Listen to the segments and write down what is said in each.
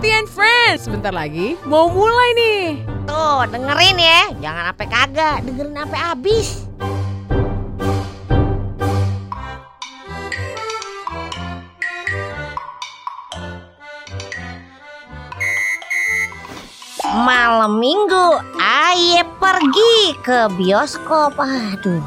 And Friends. Sebentar lagi mau mulai nih. Tuh, dengerin ya. Jangan sampai kagak, dengerin sampai habis. Malam minggu, Aye pergi ke bioskop. Aduh,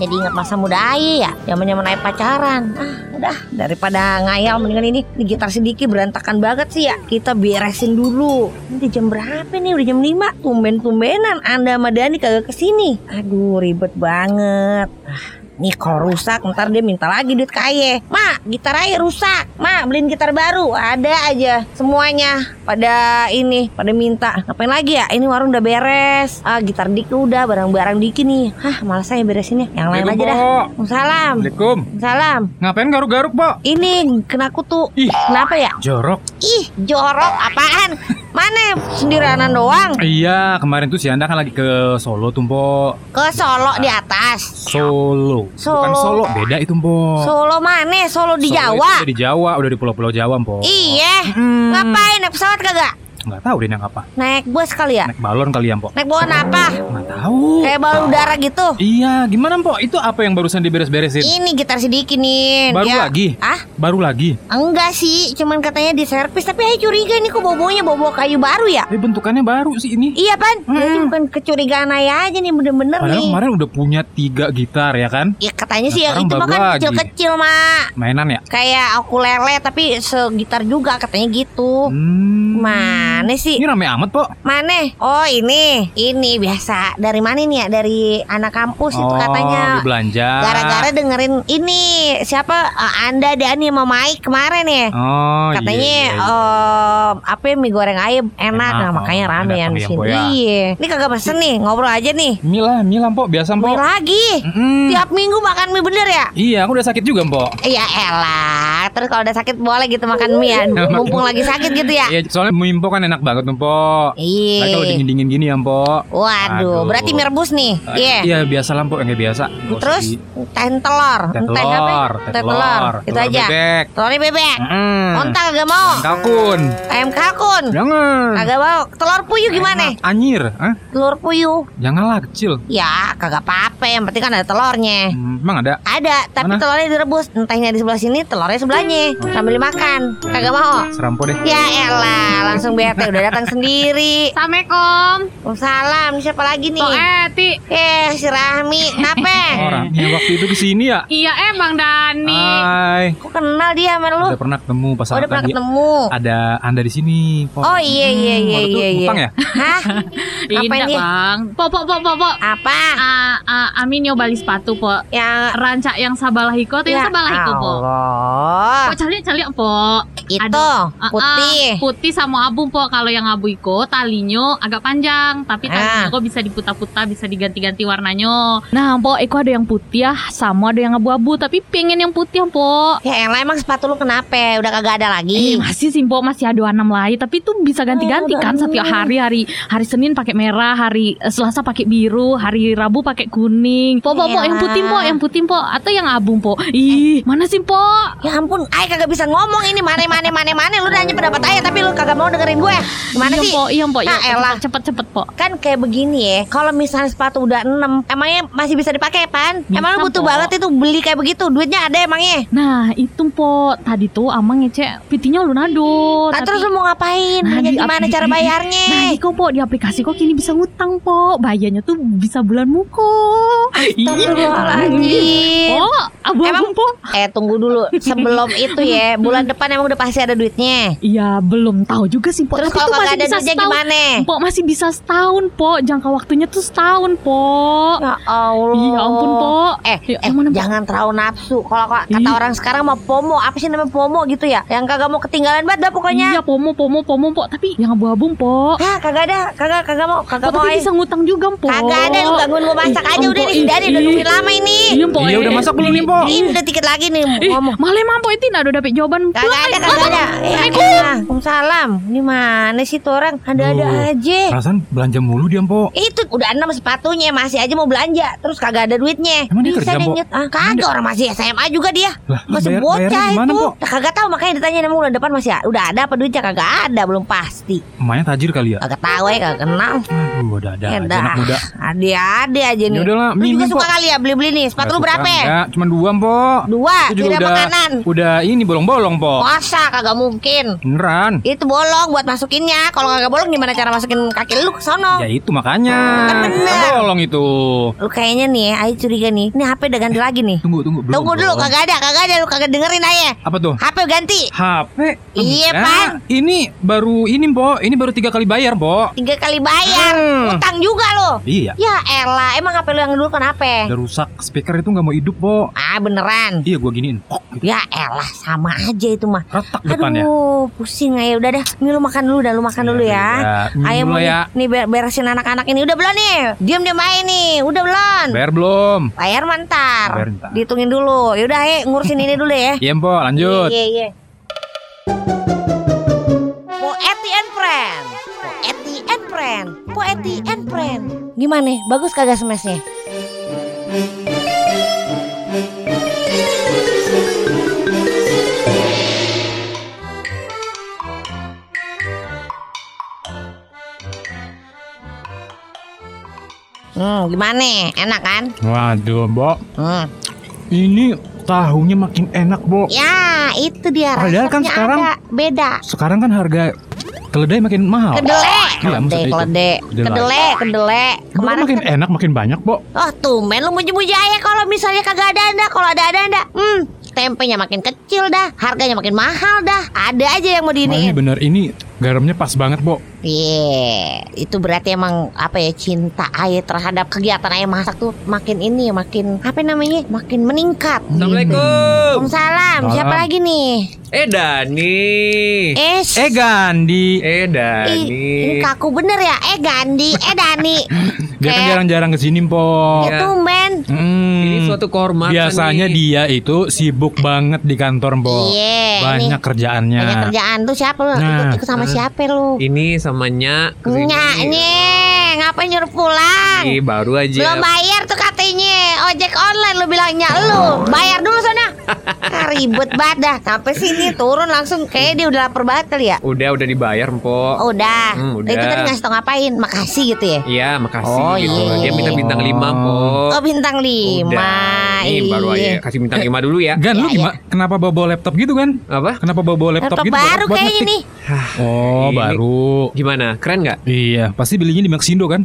jadi ingat masa muda ya, zaman zaman Aye pacaran. Ah, udah daripada ngayal mendingan ini, ini gitar sedikit berantakan banget sih ya. Kita beresin dulu. Ini jam berapa nih? Udah jam 5 Tumben-tumbenan Anda sama Dani kagak ke sini. Aduh, ribet banget. Ah, Nih kalau rusak ntar dia minta lagi duit kaye Mak gitar aja rusak. Mak beliin gitar baru. Ada aja semuanya. Pada ini Pada minta. Ngapain lagi ya? Ini warung udah beres. Ah, Gitar Diki udah Barang-barang Diki nih Hah malas saya beresinnya. Yang lain aja dah. Salam Assalamualaikum. Salam Ngapain garuk-garuk, Pok? Ini kena kutu. Ih. Kenapa ya? Jorok. Ih jorok. Apaan Mana sendirianan doang Iya, kemarin tuh si Anda kan lagi ke Solo tuh, Pok. Ke Solo di atas Solo. Bukan Solo. Solo, beda itu, Pok. Solo mana Solo di Solo Jawa itu Udah di Jawa, udah di pulau-pulau Jawa, Pok. Iya Hmm. Ngapain naik pesawat kagak Nggak tahu deh naik apa. Naik bus kali ya Naik balon kali ya, Pok. Naik balon apa Nggak tahu. Kayak balon udara gitu Iya, gimana, Pok? Itu apa yang barusan diberes-beresin? Ini gitar sedikit nih Baru Ya. lagi? Ah Baru lagi? enggak sih Cuman katanya di servis Tapi saya curiga nih kok bobonya bobo kayu baru ya Eh, bentukannya baru sih ini. Iya pan Hmm. bukan kecurigaan ayah aja nih bener-bener Padahal nih kemarin udah punya tiga gitar ya kan? Ya katanya sih Nah, yang sekarang itu kan kecil-kecil mak Mainan ya? Kayak ukulele tapi segitar juga katanya gitu Hmm. Mana sih Ini rame amat, Pok. Mana? Oh ini, ini biasa. Dari mana nih ya? Dari anak kampus itu oh, katanya. beli belanja. Gara-gara dengerin ini siapa eh, Anda Dani sama Mike kemarin ya. Oh, Katanya iya, iya, iya. eh, apa ya, mie goreng ayam enak, Enak, nah makanya rame yang di yang sini. Iya. Ini kagak pesen nih, ngobrol aja nih. Mie lah, mie lah, Pok. Biasa, Mie Pok. lagi. Mm-mm. Tiap minggu makan mie bener ya? Iya, aku udah sakit juga, Pok. Iya elah. Terus kalau udah sakit boleh gitu makan mie ya. Mumpung lagi sakit gitu ya. Iya, soalnya mie Mpok kan enak banget tuh, Pok. Iya. Kalau dingin-dingin gini ya, Pok. Waduh, Aduh. berarti mie rebus nih. Eh, Iya. Iya, biasa lah, Pok. Yang kayak biasa. Usah Terus telur, teh Enteh apa? telur, itu telur aja. bebek. Telurnya bebek. Mm. Ontak kagak mau. Kalkun. Ayam kalkun. Jangan. Kagak mau. Telur puyuh gimana? Enak. Anyir, Hah? Telur puyuh. Janganlah kecil. Ya, kagak apa-apa. Yang penting kan ada telurnya. Hmm, emang ada? Ada, tapi Mana? telurnya direbus. Entahnya di sebelah sini, telurnya sebelahnya. Sambil dimakan. Kagak mau. Serampo deh. Ya elah, langsung bete udah datang sendiri. Assalamualaikum. Salam, siapa lagi nih? Kok Eti? Eh, si Rahmi, kenapa? Orang yang waktu itu di sini ya. Iya emang Dani. Hai. Kok kenal dia sama lu? Udah pernah ketemu pas Oh, udah pernah ketemu. Ada Anda di sini, Pok. Oh iya iya Hmm, iya waktu itu iya iya. ngutang ya? Hah? Apa Indah ini? bang. Po po po po po. Apa? Ah, ah, Amin nyoba beli sepatu po. Yang Rancak yang sabalah iko atau yang Ya sabalah iko po? Allah. Po calik calik po. Itu Aduh. Ah, putih. ah, putih sama abu po. Kalau yang abu iko talinya agak panjang, tapi talinya Ah. kok bisa diputar-putar, bisa diganti-ganti warnanya. Nah, po, iko ada yang putih ya, sama ada yang abu-abu, tapi pengen yang putih po. Ya elah emang sepatu lu kenapa? Udah kagak ada Eh lagi. masih sih Po masih ada enam lain tapi itu bisa ganti-ganti kan setiap hari hari hari Senin pakai merah hari eh, Selasa pakai biru hari Rabu pakai kuning po po po yang putih po yang putih po atau yang abu po ih mana sih po Ya ampun, ay kagak bisa ngomong ini mana mana mana mana lu nanya pendapat ayah tapi lu kagak mau dengerin gue. Gimana iya sih? po iya po iya, Ah, elah. cepet cepet po Kan kayak begini ya, kalau misalnya sepatu udah 6 Emangnya masih bisa dipakai pan? Bisa, Emang butuh Po. banget itu beli kayak begitu Duitnya ada emangnya nah itu po tadi tuh amang ngecek pitinya lu nado Nah terus lu mau ngapain? Nah, di gimana cara bayarnya? Nah, di kok po di aplikasi kok kini bisa ngutang po. Bayarnya tuh bisa bulan muko. Astagfirullahaladzim Po, abu-abu Emang- po. Eh tunggu dulu Sebelum itu ya Bulan depan emang udah pasti ada duitnya Iya, belum tahu juga sih, Po. Terus Tapi kalau masih ada bisa duitnya setahun. gimana? Po masih bisa setahun, Po. Jangka waktunya tuh setahun, Po. Ya Allah Iya ampun, Po. Eh, Ya, eh mana, Po? jangan terlalu nafsu Kalau kok kata Ih. orang sekarang mau pomo Apa sih namanya pomo gitu ya Yang kagak mau ketinggalan banget dah pokoknya Iya, pomo, pomo, pomo, Po. Tapi yang abu-abu, Po. Hah kagak ada Kagak kagak mau Po, Kagak mau tapi bisa ngutang juga, Po. Kagak ada lu gangguin gue masak aja udah nih si Dani udah nungguin lama ini Iya, Po. Iya, eh, udah masak belum nih, ih, Po? Ini udah dikit lagi nih Ih, ngomong malah Po. Itu nggak ada dapet jawaban. Kagak ada kagak ada Ya Assalamualaikum. Waalaikumsalam Ini Gimana sih tuh orang? Ada-ada aja. Perasaan belanja mulu dia, Mpok. Itu udah enam sepatunya masih aja mau belanja terus kagak ada duitnya. Emang dia Bisa kerja? Nyet. Ah, kagak orang masih SMA juga dia. Lah, Masih bayar- bocah gimana, itu. Mpok? Nah, kagak tahu makanya ditanya nama bulan depan masih udah ada apa duitnya kagak ada belum pasti. Emaknya tajir kali ya? Kagak tahu ya kagak kenal. Aduh, ada ada Ya aja dah. anak muda. Ade-ade aja nih. Ya udahlah, Lu juga suka kali ya beli-beli nih. Sepatu lu berapa? Enggak, cuma dua, Mpok. Dua, Itu juga udah, makanan. udah ini bolong-bolong, Pok. Masa kagak mungkin. Beneran. Itu bolong buat masukinnya. Kalau kagak bolong gimana cara masukin kaki lu ke sono? Ya itu makanya. Kan bener. bolong itu. Lu kayaknya nih, Ayo curiga nih. Ini HP udah ganti lagi nih. Tunggu, tunggu. Belum, Tunggu dulu, kagak ada, kagak ada. Lu kagak dengerin aja. Apa tuh? HP ganti. HP. Iya. Pan. Ini baru ini, Pok. Ini baru tiga kali bayar, Pok. Tiga kali bayar. Hmm. Utang juga lo. Iya. Ya elah, emang HP lu yang dulu kenapa? Udah rusak speaker itu nggak mau hidup, Pok. Ah beneran. Iya, gua giniin. Ya elah, sama aja itu mah. Retak depannya. Aduh, pusing aja. Udah dah, ini lu makan dulu dah, lu makan dulu ya. Minum Ayo dulu ya. nih, nih ber- beresin anak-anak ini. Udah belum nih? Diam diam aja nih. Udah belum? Bayar belum? Bayar mantar. Bayar. Dihitungin dulu. Yaudah, ayo ngurusin ini dulu ya. Iya, Pok. Lanjut. Iya, iya. Po Eti and Friend. Po Eti and Friend. Po Eti and Friend. Gimana? Bagus kagak smashnya? Hmm, gimana? Enak kan? Waduh, Pok. Hmm. Ini tahunya makin enak, Pok. Ya, itu dia Padahal kan sekarang- ada. beda. Sekarang kan harga keledai makin mahal. Kedele, maksudnya itu. kedele, Kedelai. kedele. Kemarin makin enak, makin banyak, Pok. Oh tumben lu muji-muji aja kalau misalnya kagak ada anda Kalau ada ada anda Hmm tempenya makin kecil dah Harganya makin mahal dah Ada aja yang mau diiniin bener ini garamnya pas banget, Pok. Iya Itu berarti emang Apa ya Cinta ayah terhadap kegiatan ayah masak tuh Makin ini Makin Apa namanya Makin meningkat Assalamualaikum. Waalaikumsalam Siapa Salam. lagi nih Eh Dani. Eh Eh Gandhi. Eh ih, Dani. Ini kaku bener ya Eh Gandhi Eh Dani Dia kan jarang-jarang ke sini, Pok. Ya tumben Hmm. Ini suatu kehormatan. Biasanya nih. dia itu sibuk banget di kantor, Pok. Iya Banyak ini kerjaannya. Banyak kerjaan tuh siapa lu Nah. ikut, ikut sama siapa lu Ini sama Nya ke sini. Nyaknya, ngapain nyuruh pulang? Ih, baru aja. Belum bayar tuh katanya Ojek online lu bilangnya Lu bayar dulu sana Ribet banget dah Sampai sini turun langsung Kayaknya dia udah lapar banget kali ya Udah udah dibayar, Mpok. oh, Udah Hmm, udah. Itu tadi ngasih tau ngapain Makasih gitu ya Iya, makasih Oh, gitu. iya, Dia iya, minta iya. bintang 5, Mpok. Oh bintang lima Udah. Nih baru Iya. aja kasih bintang 5 dulu ya. Gan, lu Iya, gimana? Kenapa bawa bawa laptop gitu kan? Apa? Kenapa bawa bawa laptop, Laptop gitu? baru Buat kayaknya nih Oh, Ini- baru. Gimana? Keren nggak? Iya, pasti belinya di Maxindo kan?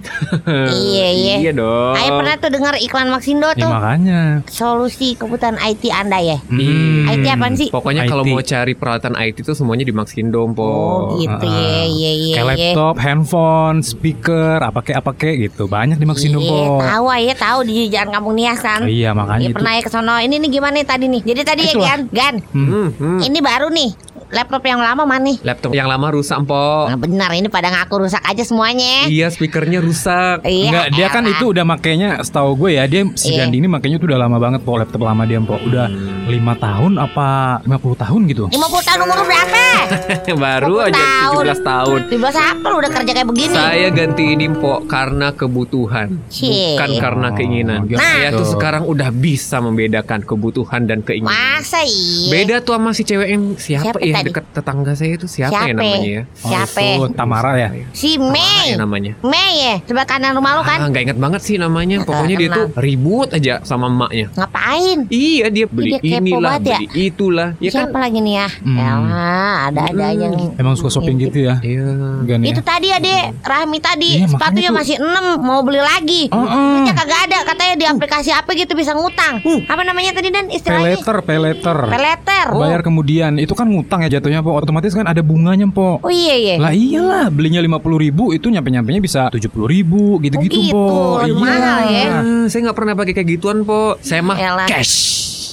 Iya iya Iya dong. Ayo pernah tuh dengar iklan Maxindo Ya tuh makanya. Solusi kebutuhan IT anda ya Hmm. IT apaan sih? Pokoknya kalau mau cari peralatan IT itu semuanya di Maxindo, Mpok. Oh gitu Ah, ya Iya iya Kayak iya laptop, handphone, speaker, apa kayak apa kayak gitu. Banyak di Maxindo, Iya, Pok. tahu ya tahu di jalan kampung Niasan. Oh, iya, makanya Ya, itu. pernah ya ke sono. Ini nih gimana nih tadi nih? Jadi tadi ya Itulah. Gan, Gan. Hmm. Hmm, hmm. Ini baru nih. Laptop yang lama mana nih? Laptop yang lama rusak, Mpok. Nah, benar ini pada ngaku rusak aja semuanya. Iya, speakernya rusak. Iya. Enggak, dia kan elah. itu udah makainya setahu gue ya, dia si Iya. Gandhi ini makainya tuh udah lama banget po laptop lama dia po. Udah lima tahun apa 50 tahun gitu. 50 tahun umur berapa? Baru 50 aja tahun. 17 tahun. 17 apa udah kerja kayak begini? Saya ganti ini Mpok karena kebutuhan, Cie. bukan karena keinginan. gitu. Saya tuh Tuh. sekarang udah bisa membedakan kebutuhan dan keinginan. Masa iya? Beda tuh sama si cewek yang siapa, Siapa ya tadi? dekat tetangga saya itu siapa, Siapa? ya namanya ya? Oh, Siapa? itu Tamara ya. Si Tamara Mei. ya namanya. Mei ya, sebelah kanan rumah lu Ah, kan? nggak inget banget sih namanya. Pokoknya dia tuh ribut aja sama emaknya. Ngapain? Iya dia beli dia inilah, ya? beli itulah. Ya kan? Siapa lagi nih ya? Hmm. Elah, ada-ada aja yang Emang suka shopping gitu ya. Iya. Ya. Itu tadi ya dek Rahmi tadi Iya, Sepatunya masih 6 Mau beli lagi Oh, oh. Duitnya kagak ada Katanya di aplikasi apa gitu bisa ngutang Apa namanya tadi Dan Pay istilahnya letter, pay letter. Peleter Bayar kemudian itu kan ngutang ya jatuhnya po. Otomatis kan ada bunganya po. Oh iya iya Lah iyalah belinya 50 ribu itu nyampe nyampenya bisa 70 ribu gitu-gitu Oh, gitu, po. lebih mahal ya. Ah, saya nggak pernah pakai kayak gituan, Po. Saya mah cash.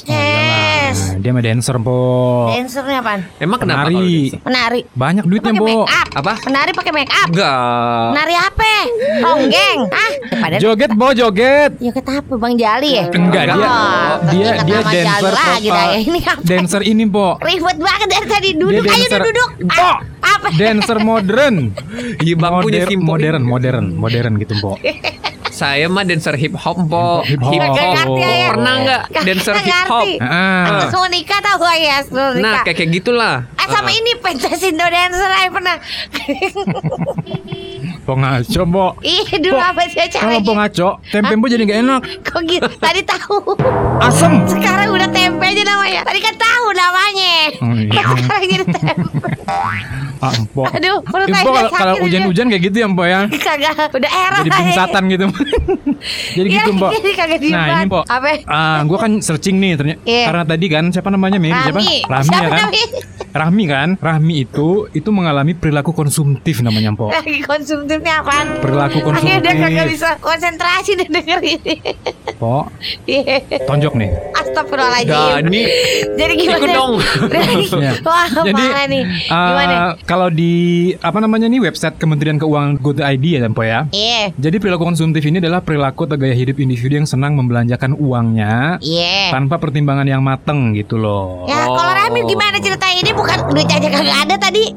Oh, iyalah. Yes Dia mah dancer po. Dancernya apaan? Emang kenapa Penari. Penari Banyak duitnya Pakai po. make up Apa? Penari pakai make up Enggak. Penari apa? Ronggeng Ah Joget po joget. Ya kata apa Bang Jali ya? Enggak dia Oh, dia dia dancer lagi ya. Ini apa? Dancer ini po. Ribet banget dari tadi duduk Dia Ayo duduk Po. ah, Apa dancer modern. Iya bang modern, ini. modern, modern gitu, Po. Saya mah dancer hip hop po. Hip hop. Kagak ngerti ya. Pernah nggak dancer hip hop? ngerti. Ah, mau nikah tau gak ya sebelum Nah kayak kayak gitulah. Ah sama ini pentas Indo dancer aja pernah. po ngaco, Po. Ih dulu apa sih Kalau caranya? ngaco, tempe po jadi nggak enak. Kok gitu? Tadi tahu. Asem. Sekarang udah tempe aja namanya. Tadi kan tahu namanya. Oh, iya. Sekarang jadi tempe. Ah. Aduh, perut Eh, saya kalau kalau hujan-hujan kayak gitu ya, Po ya. Kagak, udah era. Jadi pingsatan gitu. jadi Iya, gitu, Po. jadi kagak Nah, ini. Po. Apa? Ah, gua kan searching nih ternyata. Iya. Karena tadi kan siapa namanya, Mi? Siapa? Rami. Rahmi Siapa ya kan? Rahmi kan? Rahmi itu itu mengalami perilaku konsumtif namanya, Po. Lagi konsumtifnya apaan? Perilaku Akhirnya udah kagak konsumtif. bisa konsentrasi dan denger ini. Po, Iya. tonjok nih. Astagfirullahaladzim. Dani Jadi gimana? ikut dong. Wah, Jadi parah nih. ah, Gimana? kalau di apa namanya nih website Kementerian Keuangan Good ID ya, Po ya. Iya. Jadi perilaku konsumtif ini adalah perilaku atau gaya hidup individu yang senang membelanjakan uangnya Iya. tanpa pertimbangan yang mateng gitu loh. Ya, kalau. Rami gimana ceritanya ini bukan duit aja kagak ada tadi.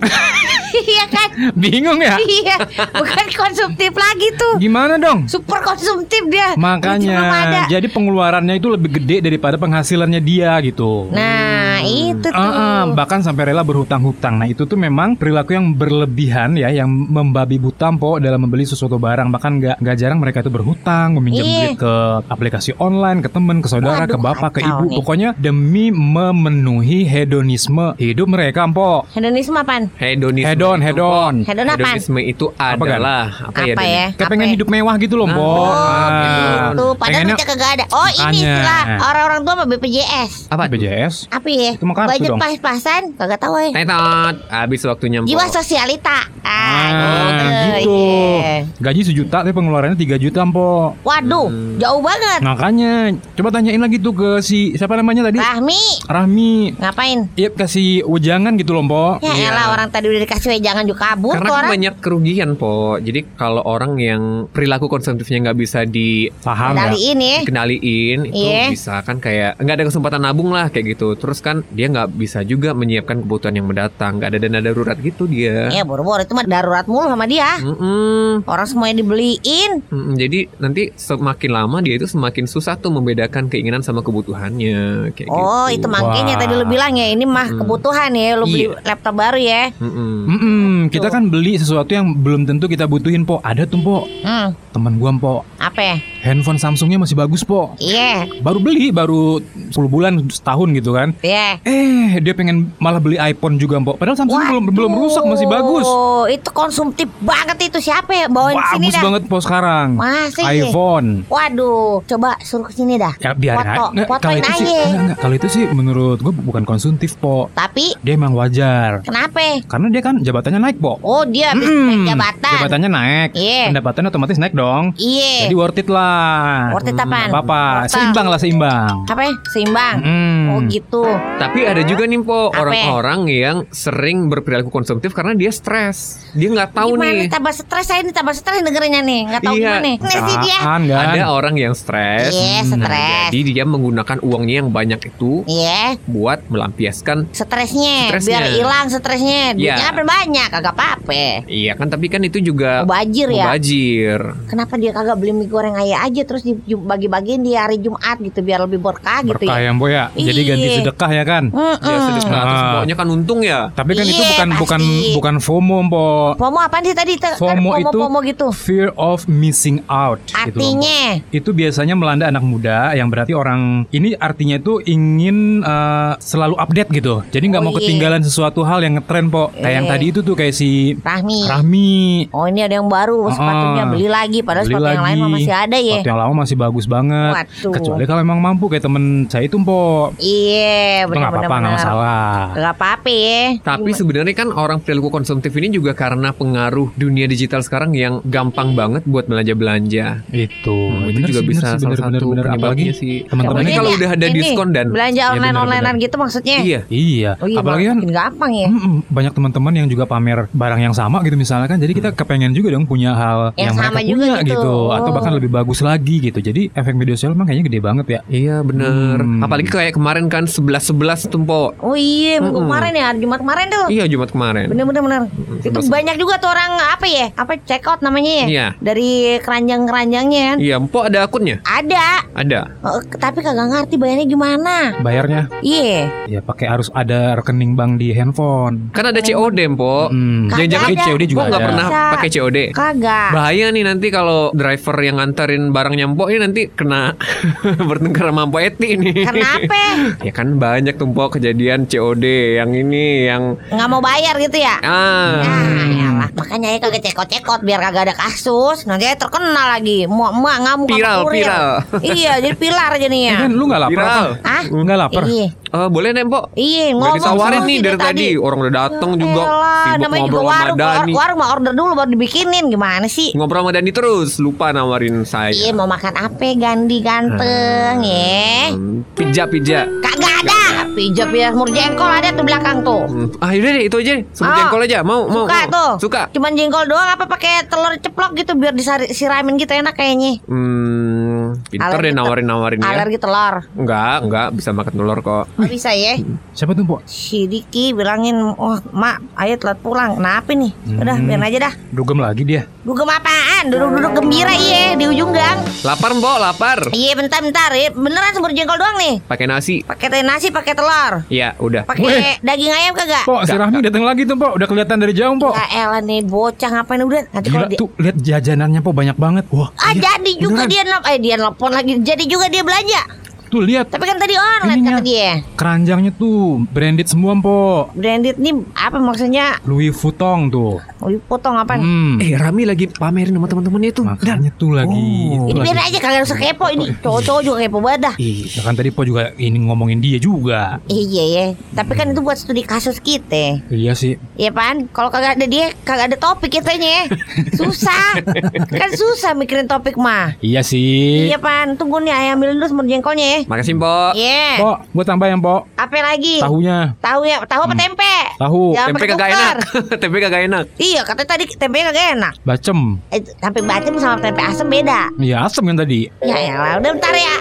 Iya kan? Bingung ya? Iya, bukan konsumtif lagi tuh. Gimana dong? Super konsumtif dia. Makanya, jadi pengeluarannya itu lebih gede daripada penghasilannya dia gitu. Nah, itu tuh. Ah, ah, bahkan sampai rela berhutang-hutang. Nah itu tuh memang perilaku yang berlebihan ya, yang membabi buta po dalam membeli sesuatu barang. Bahkan nggak nggak jarang mereka itu berhutang, meminjam Iya. duit ke aplikasi online, ke teman, ke saudara, Waduh, ke bapak, ke ibu. nih. Pokoknya demi memenuhi hedonisme hidup mereka, po. Hedonisme apaan? Hedonisme. Hedon, itu, hedon. Po. Hedon apaan? Hedonisme itu Apa adalah apa, ya? Apa Don? ya? Kayak Apa pengen ya? hidup mewah gitu loh, po. Oh, Ah. gitu. Padahal duitnya kagak ada. Oh, ini istilah orang-orang tua sama BPJS. Apa? BPJS. Apa ya? Itu mah Budget pas-pasan, kagak tahu ya. Tetot. Habis waktunya Po. Jiwa sosialita. Ah, Ah, gitu. iya. Gaji sejuta tapi pengeluarannya 3 juta, po. Waduh, Hmm. jauh banget. Makanya, coba tanyain lagi tuh ke si siapa namanya tadi? Rahmi, Rahmi. ngapain? Iya kasih wejangan gitu loh, Mbok. Ya Iya. elah orang tadi udah dikasih jangan juga kabur Karena tuh kan orang. banyak kerugian po. Jadi kalau orang yang perilaku konsumtifnya nggak bisa di Paham ya? Dari ini. kendaliin itu Iya. bisa kan kayak nggak ada kesempatan nabung lah kayak gitu. Terus kan dia nggak bisa juga menyiapkan kebutuhan yang mendatang. Nggak ada dana darurat gitu dia. Ya boro-boro itu mah darurat mulu sama dia. Mm-mm. Orang semuanya dibeliin. Mm-mm. Jadi nanti semakin lama dia itu semakin susah tuh membedakan keinginan sama kebutuhannya kayak Oh, gitu. itu makanya tadi lu bilang ya ini mah Hmm. kebutuhan ya. Lu beli Iya. laptop baru ya. Mm-mm. Mm-mm, kita kan beli sesuatu yang belum tentu kita butuhin, Po. Ada tuh, Po. Hmm, Temen gua, Po. apa? Handphone Samsungnya masih bagus, Po. Iya, Baru beli, baru 10 bulan, setahun gitu kan. iya. Eh, dia pengen malah beli iPhone juga, Po. Padahal Samsung belum belum rusak, masih bagus. Oh, itu konsumtif banget itu siapa ya? Bawain sini Bagus dah. banget, Po, sekarang. Masih. iPhone. Waduh, coba suruh ke sini dah. Ya biarin Foto, aja. Nggak, kalau itu sih, aja. enggak, enggak. Kalau itu sih menurut gua bukan konsumtif, Po. Tapi Dia emang wajar. kenapa? Karena dia kan jabatannya naik, Po. Oh, dia habis naik jabatan. Jabatannya naik. Iya. Pendapatannya otomatis naik dong. Iya. Jadi worth it lah. Worth it apaan? Apa apa? Worth it. Seimbang lah seimbang. Apa ya? Seimbang. Hmm. Oh gitu. Tapi ada juga nih po Apa? orang-orang yang sering berperilaku konsumtif karena dia stres. Dia nggak tahu gimana nih. tambah stres saya ini tambah stres dengerinnya nih. Nggak tahu Iya. gimana. Ini sih dia. Kan? Ada orang yang stres. Iya, Nah, stres. jadi dia menggunakan uangnya yang banyak itu Iya, buat melampiaskan. stresnya, Stresnya. biar hilang stresnya. Duitnya Iya. apa banyak, kagak apa-apa. Iya kan, tapi kan itu juga Mubajir ya. mubajir. Kenapa dia kagak beli mie goreng ayah aja terus dibagi-bagiin di hari Jumat gitu biar lebih berkah gitu Berkah ya. ya, Mbok ya. Jadi Iya. ganti sedekah ya kan. Mm-mm. Ya sedekah terus Ah. pokoknya kan untung ya. Tapi kan itu Iya, bukan bukan pasti. bukan FOMO, Mbok. FOMO apaan sih tadi? Kan FOMO itu FOMO gitu. fear of missing out gitu loh. Artinya itu biasanya melanda anak muda yang berarti orang ini artinya itu ingin eh, selalu update gitu. Jadi nggak Oh, mau iya. ketinggalan sesuatu hal yang ngetren po. Kayak yang Iya. tadi itu tuh kayak si Rahmi. Rahmi. Oh ini ada yang baru Ah, sepatunya beli lagi padahal beli sepatu yang lain lagi. masih ada ya. Sepatu yang lama masih bagus banget. Waduh. Kecuali kalau emang mampu kayak temen saya itu po. Iya, Itu nggak benar-benar. apa-apa nggak masalah. Gak apa-apa ya. Tapi sebenarnya kan orang perilaku konsumtif ini juga karena pengaruh dunia digital sekarang yang gampang banget buat belanja-belanja. Itu. Hmm, itu Bener juga sih, bisa bener salah bener, satu bener, bener. Apalagi sih. teman-teman Apalagi Ini kalau ya, udah ada ini, diskon dan belanja Iya, online onlinean gitu maksudnya. iya. Iya. Oh iya, Apalagi kan makin gampang ya. Banyak teman-teman yang juga pamer barang yang sama gitu misalnya kan. Jadi kita kepengen juga dong punya hal Yang yang, mereka sama juga punya gitu. gitu. Atau Oh. bahkan lebih bagus lagi gitu. Jadi efek media sosial emang kayaknya gede banget ya. Iya bener Hmm. Apalagi kayak kemarin kan 11-11 tuh Mpo Oh iya, Mm-mm. kemarin ya, Jumat kemarin tuh. Iya Jumat kemarin Bener-bener bener. Itu sebelas- banyak juga tuh orang apa ya? Apa check out namanya ya? Iya. Dari keranjang-keranjangnya kan. Iya Mpo ada akunnya? Ada, Ada Oh, tapi kagak ngerti bayarnya gimana. Bayarnya Iya. ya pakai harus ada rekening bank di handphone. Kan ada COD Mpo Hmm. Kagak Jangan-jangan ada. COD juga Mpo nggak pernah pakai COD Kagak. Bahaya nih nanti kalau driver yang nganterin barangnya Mpo ini nanti kena bertengkar sama Mpo Eti nih Kenapa? Ya kan banyak tuh kejadian COD Yang ini yang Nggak mau bayar gitu ya? Ah Nah, yalah. makanya ya kagak cekot-cekot biar kagak ada kasus. Nanti aja terkenal lagi. Mau emak ngamuk Viral, viral. iya, jadi pilar jadinya. kan lu nggak lapar Viral. Hah? Nggak lapar. Iya. Eh, boleh nih Mpo Iya, ngomong ditawarin nih dari tadi. Orang udah dateng juga. Elah, Sibuk namanya juga ngobrol sama warung, Dani. warung, mah order dulu baru dibikinin. Gimana sih? Ngobrol sama Dani terus. Lupa nawarin saya. Iya mau makan apa Gandhi ganteng ya? Hmm, Pizza pizza Kagak ada. Pijat ya semur jengkol ada tuh belakang tuh. Hmm, Ah yaudah deh itu aja Sebut Ah, jengkol aja. Mau mau Suka mau. tuh. Suka? Cuman jengkol doang apa pakai telur ceplok gitu biar disiramin gitu enak kayaknya. Hmm, pinter deh nawarin-nawarin ya Alergi telur. Enggak, enggak bisa makan telur kok Nggak bisa ya. Siapa tuh, Pok? Si Diki bilangin, "Wah, Mak, ayo telat pulang." Kenapa nih? Udah, Hmm. biarin aja dah. Dugem lagi dia. Dugem apaan? Duduk-duduk gembira iya di ujung gang. Lapar mbok, lapar Iya, bentar-bentar. Ya. Beneran semur jengkol doang nih. Pakai nasi Pakai teh nasi, pakai telur. Iya, udah Pakai daging ayam kagak? Pok, si Rahmi datang lagi tuh, Pok. Udah kelihatan dari jauh, Pok. Ya elah nih bocah ngapain udah nanti Gila kalau dia tuh, lihat jajanannya, Pok, banyak banget. Wah, Ah iya, jadi juga beneran. dia eh dia nelpon lagi. Jadi juga dia belanja Tuh, lihat. tapi kan tadi online Ininya. kata dia Keranjangnya tuh branded semua, Pok. branded nih apa maksudnya Louis Vuitton tuh. Wih, potong apa Hmm. Eh, Rami lagi pamerin sama teman-temannya tuh Makanya tuh lagi. Oh. itu ini biar aja kagak usah kepo ini cowok-cowok juga kepo banget dah Ya kan tadi Po juga ini ngomongin dia juga. iya ya tapi kan itu buat studi kasus kita Iya sih. Iya pan, kalau kagak ada dia, kagak ada topik kitanya. Susah, kan susah mikirin topik mah. Iya sih. Iya pan, tunggu nih ayam ambil dulu semur jengkolnya ya. Makasih mbok Iya. Po, gue tambah yang Po. Apa lagi? Tahunya. Tahu ya, tahu apa tempe? Tahu. Jangan Tempe kagak enak Tempe kagak enak Iya, katanya tadi tempe kagak enak. Bacem. Eh, tempe bacem sama tempe asem beda. Iya asem kan tadi. Ya elah, udah bentar ya.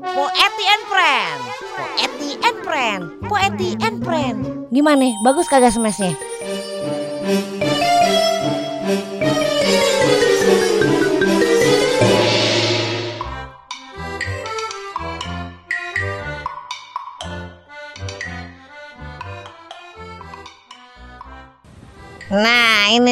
Po Eti and Friend. Po Eti and Friend. Po Eti and Friend. Gimana? Bagus kagak smashnya?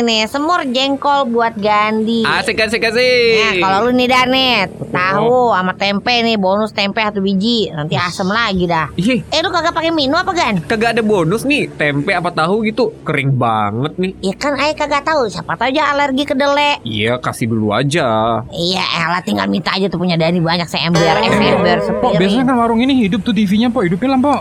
Nih semur jengkol buat Gandhi. Asik asik asik Nah, kalau lu nih Danet, tahu sama tempe nih bonus tempe satu biji, nanti asem lagi dah. Ih, Eh lu kagak pakai minum apa gan? kagak ada bonus nih Tempe apa tahu gitu Kering banget nih Ya kan ayah kagak tahu, siapa tahu aja alergi kedelai. Iya, kasih dulu aja Iya, elah tinggal minta aja tuh punya Dani banyak seember, ember, biasanya sepiring. kan warung ini hidup tuh TV-nya Po, hidupin lah Po.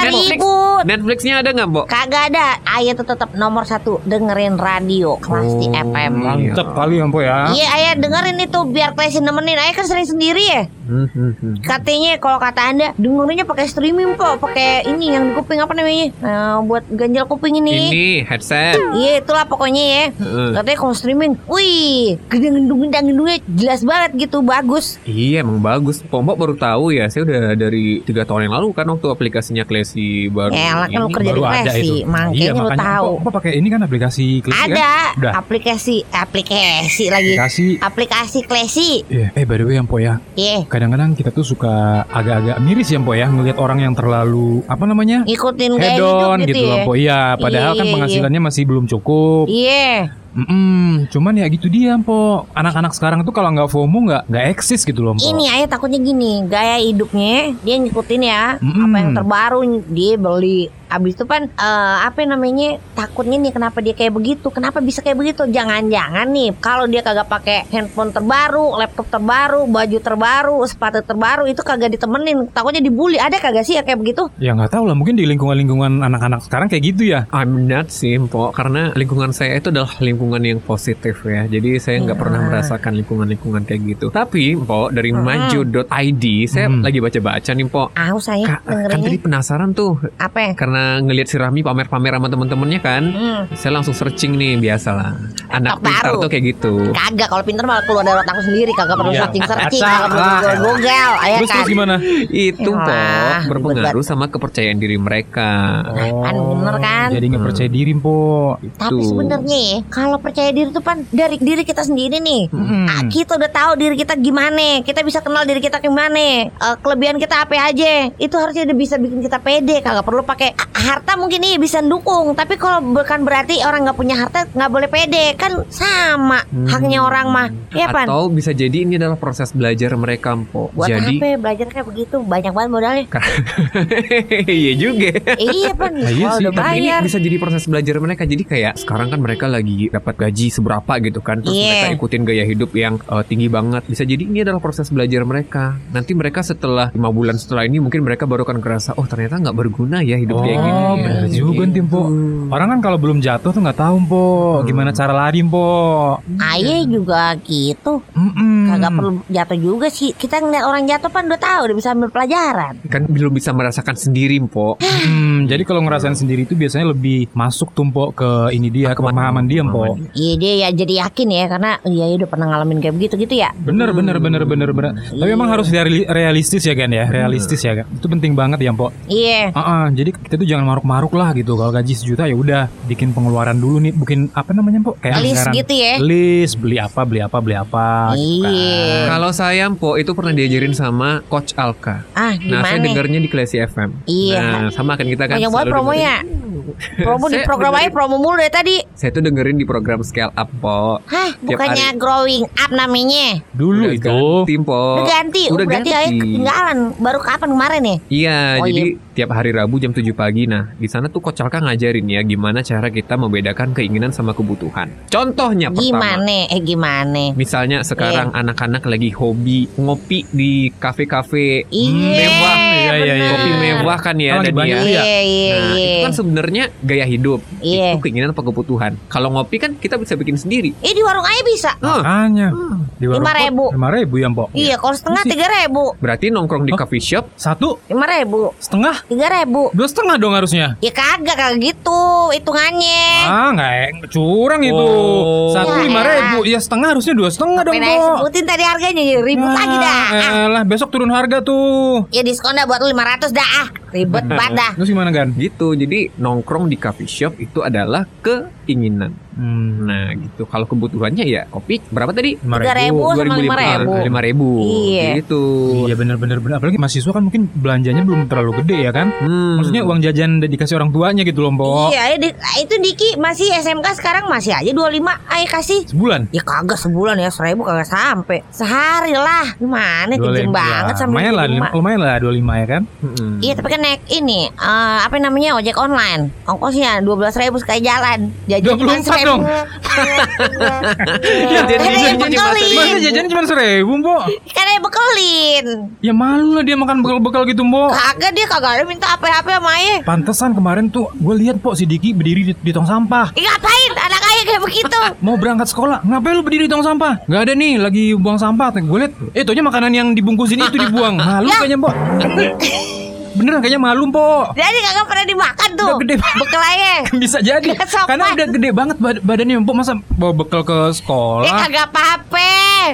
Netflix. ribut. Netflixnya ada nggak mbok? Kagak ada. Ayah tuh tetap nomor satu dengerin radio kelas di Oh, FM. iya. Mantep kali ya Po ya. Iya, ayah dengerin itu biar Klesi nemenin. Ayah kan sering sendiri ya. Hmm, hmm, hmm. Katanya kalau kata anda dengerinnya pakai streaming po, pakai ini yang di kuping apa namanya? Nah, buat ganjal kuping ini. Ini headset Iya itulah pokoknya ya. Katanya kalau streaming, wih, gendeng gendeng gendengnya jelas banget gitu, bagus. Iya emang bagus Pombok baru tahu ya Saya udah dari tiga tahun yang lalu kan Waktu aplikasinya Klesi baru Ya lah kan lu kerja di Baru ada Klesi, itu. makanya iya, lu tahu. Po pakai ini kan aplikasi Klesi kan? Ada Udah. aplikasi, aplikasi lagi. Aplikasi. Aplikasi Klesi. Iya. Eh by the way yang Po ya, Iya, kadang-kadang kita tuh suka agak-agak miris ya Po ya ngelihat orang yang terlalu apa namanya ngikutin gaya hedon hidup gitu, gitu, lah ya. Po. Iya, padahal Iya, kan iya, penghasilannya masih belum cukup. Iya, Mm-mm, cuman ya gitu dia Po. Anak-anak sekarang tuh kalau nggak FOMO nggak nggak eksis gitu loh Po. ini ayah takutnya gini, gaya hidupnya dia ngikutin ya Mm-mm. apa yang terbaru dia beli Abis itu pan eh, apa namanya takutnya nih kenapa dia kayak begitu? Kenapa bisa kayak begitu? Jangan-jangan nih kalau dia kagak pakai handphone terbaru, laptop terbaru, baju terbaru, sepatu terbaru itu kagak ditemenin. Takutnya dibully. Ada kagak sih ya kayak begitu? Ya nggak tahu lah, mungkin di lingkungan-lingkungan anak-anak sekarang kayak gitu ya. I'm not sih, Mpok, karena lingkungan saya itu adalah lingkungan yang positif ya. Jadi saya nggak Iya. pernah merasakan lingkungan-lingkungan kayak gitu. Tapi, Mpok, dari Hmm. maju.id, saya Hmm. lagi baca-baca nih, Mpok. Ah, saya Ka- kan tadi penasaran tuh Apa ya? Karena ngelihat si Rami pamer-pamer sama temen-temennya kan. Hmm. Saya langsung searching nih, biasalah. Anak Laptop pintar baru. tuh kayak gitu. Kagak kalau pinter malah keluar dari otakku sendiri kagak perlu Iya. searching searching kagak perlu lah. google google ya Terus kan terus gimana? Itu, Yalah, ribet berpengaruh sama kepercayaan diri mereka. Kan bener kan? Jadi nggak Hmm. percaya diri, po. tapi Tuh. sebenarnya ya, kalau percaya diri tuh pan dari diri kita sendiri nih Hmm. Ah, kita udah tahu diri kita gimana kita bisa kenal diri kita gimana Eh, kelebihan kita apa aja itu harusnya udah bisa bikin kita pede kagak perlu pakai ah, harta mungkin iya bisa dukung tapi kalau bukan berarti orang nggak punya harta nggak boleh pede kan sama Hmm. haknya orang mah ya pan Atau bisa jadi ini adalah proses belajar mereka, Mpok. buat jadi apa ya belajar kayak begitu banyak banget modalnya iya juga. iya pan Nah, iya sih, udah Tapi ini bisa jadi proses belajar mereka. Jadi kayak sekarang kan mereka lagi dapat gaji seberapa gitu kan. Terus Iya. mereka ikutin gaya hidup yang uh, tinggi banget. Bisa jadi ini adalah proses belajar mereka. Nanti mereka setelah lima bulan setelah ini mungkin mereka baru akan kerasa oh ternyata nggak berguna ya hidup Oh, kayak gini. bener juga nih, Po. Orang kan kalau belum jatuh tuh nggak tahu, po. Gimana cara lari, po. Ayah juga gitu Mm-mm. Kagak perlu jatuh juga sih Kita ngeliat orang jatuh pan udah tahu Udah bisa ambil pelajaran Kan belum bisa merasakan sendiri, Mpok. Hmm, jadi kalau ngerasain sendiri itu biasanya lebih masuk tumpuk ke ini dia, ke pemahaman dia, po. Iya dia ya jadi yakin ya Karena iya ya udah pernah ngalamin kayak begitu gitu ya Bener, bener, bener, bener, bener. Tapi emang harus reali- realistis ya, kan ya. Realistis ya, kan. Itu penting banget ya, po. Iya ah, jadi kita tuh jangan maruk-maruk lah gitu. Kalau gaji sejuta ya udah bikin pengeluaran dulu nih, bikin apa namanya, po? Kayak List anggaran. gitu ya List, beli apa, beli apa, beli apa. gitu kan. Iya Kalau saya, Mpok, itu pernah diajarin sama Coach Alka. Ah Nah, saya gimana dengarnya di Klesi FM. Iya. Nah, sama kan kita kan Banyak banget promonya Promo di program aja promo mulu dari tadi dengerin- Saya tuh dengerin di program Scale Up, Po. Hah bukannya hari. growing up namanya Dulu Udah itu. ganti, Po. Udah ganti Udah oh, Berarti ganti. ketinggalan Baru kapan kemarin ya Iya, Oh, jadi tiap hari Rabu jam 7 pagi. Nah, di sana tuh Coach Alka ngajarin ya gimana cara kita membedakan keinginan sama kebutuhan. Contohnya pertama, Gimana Eh gimana misalnya sekarang anak-anak lagi hobi ngopi di kafe-kafe Iya mewah. Iya, iya, iya. Kopi mewah kan ya Oh, dan banyak ya. tuh ya? Iya iya Nah, iya itu kan sebenarnya gaya hidup. Iya. Itu keinginan apa kebutuhan. Kalau ngopi kan kita bisa bikin sendiri. Eh di warung aja bisa Hah, Makanya. Di warung Lima ribu. Lima ribu ya, po. Iya kalau setengah tiga ribu berarti nongkrong di Oh. coffee shop Satu Lima ribu setengah, Tiga ribu dua setengah dong harusnya. Ya kagak kagak gitu hitungannya Ah, nggak curang itu. Oh. Satu Ya lima ribu, ya setengah harusnya dua setengah dong, Pengen aja po. sebutin tadi harganya jadi ribut lagi dah ah. lah, besok turun harga tuh. Ya diskon dah buat lu 500 dah ah. Ribet banget dah Terus gimana kan? gitu. Jadi nongkrong di coffee shop itu adalah keinginan. Hmm, Nah, gitu. Kalau kebutuhannya ya kopi berapa tadi? lima Tiga ribu sama lima ribu Lima ribu. Iya. Gitu. Iya bener-bener bener. Apalagi mahasiswa kan mungkin belanjanya belum terlalu gede ya kan? Hmm. Maksudnya uang jajan udah dikasih orang tuanya gitu loh, Mbok. Iya di- itu Diki masih SMK sekarang masih aja 25 Ayo kasih Sebulan. Ya kagak sebulan ya seribu kagak sampai Sehari lah Gimana 25. banget Ya, sampai lumayan lah, 25. lumayan lah 25 ya kan? Mm-mm. Iya tapi kan naik ini eh, Apa namanya ojek online Ongkosnya 12 ribu sekali jalan Jajan cuma 24 dong. Iya, yang jadi bekelin. Masa jajannya cuma seribu, Mbok? Kan dia bekelin Ya malu lah dia makan bekal-bekal gitu, Mbok. Kagak dia kagak ada minta apa-apa sama ayah Pantesan kemarin tuh gue lihat Pok si Diki berdiri di, di tong sampah. Ih, ngapain anak ayah kayak begitu Mau berangkat sekolah, ngapain lu berdiri di tong sampah? Gak ada nih, lagi buang sampah. Gue lihat, eh tohnya makanan yang dibungkusin itu dibuang. Malu Ya. kayaknya, Mbok. Beneran kayaknya malu, Mbok. Jadi kagak pernah dimakan tuh Udah gede ayah Bisa jadi. Kesopan. Karena udah gede banget bad- badannya, Mbok. Masa bawa bekal ke Eh sekolah? kagak apa-apa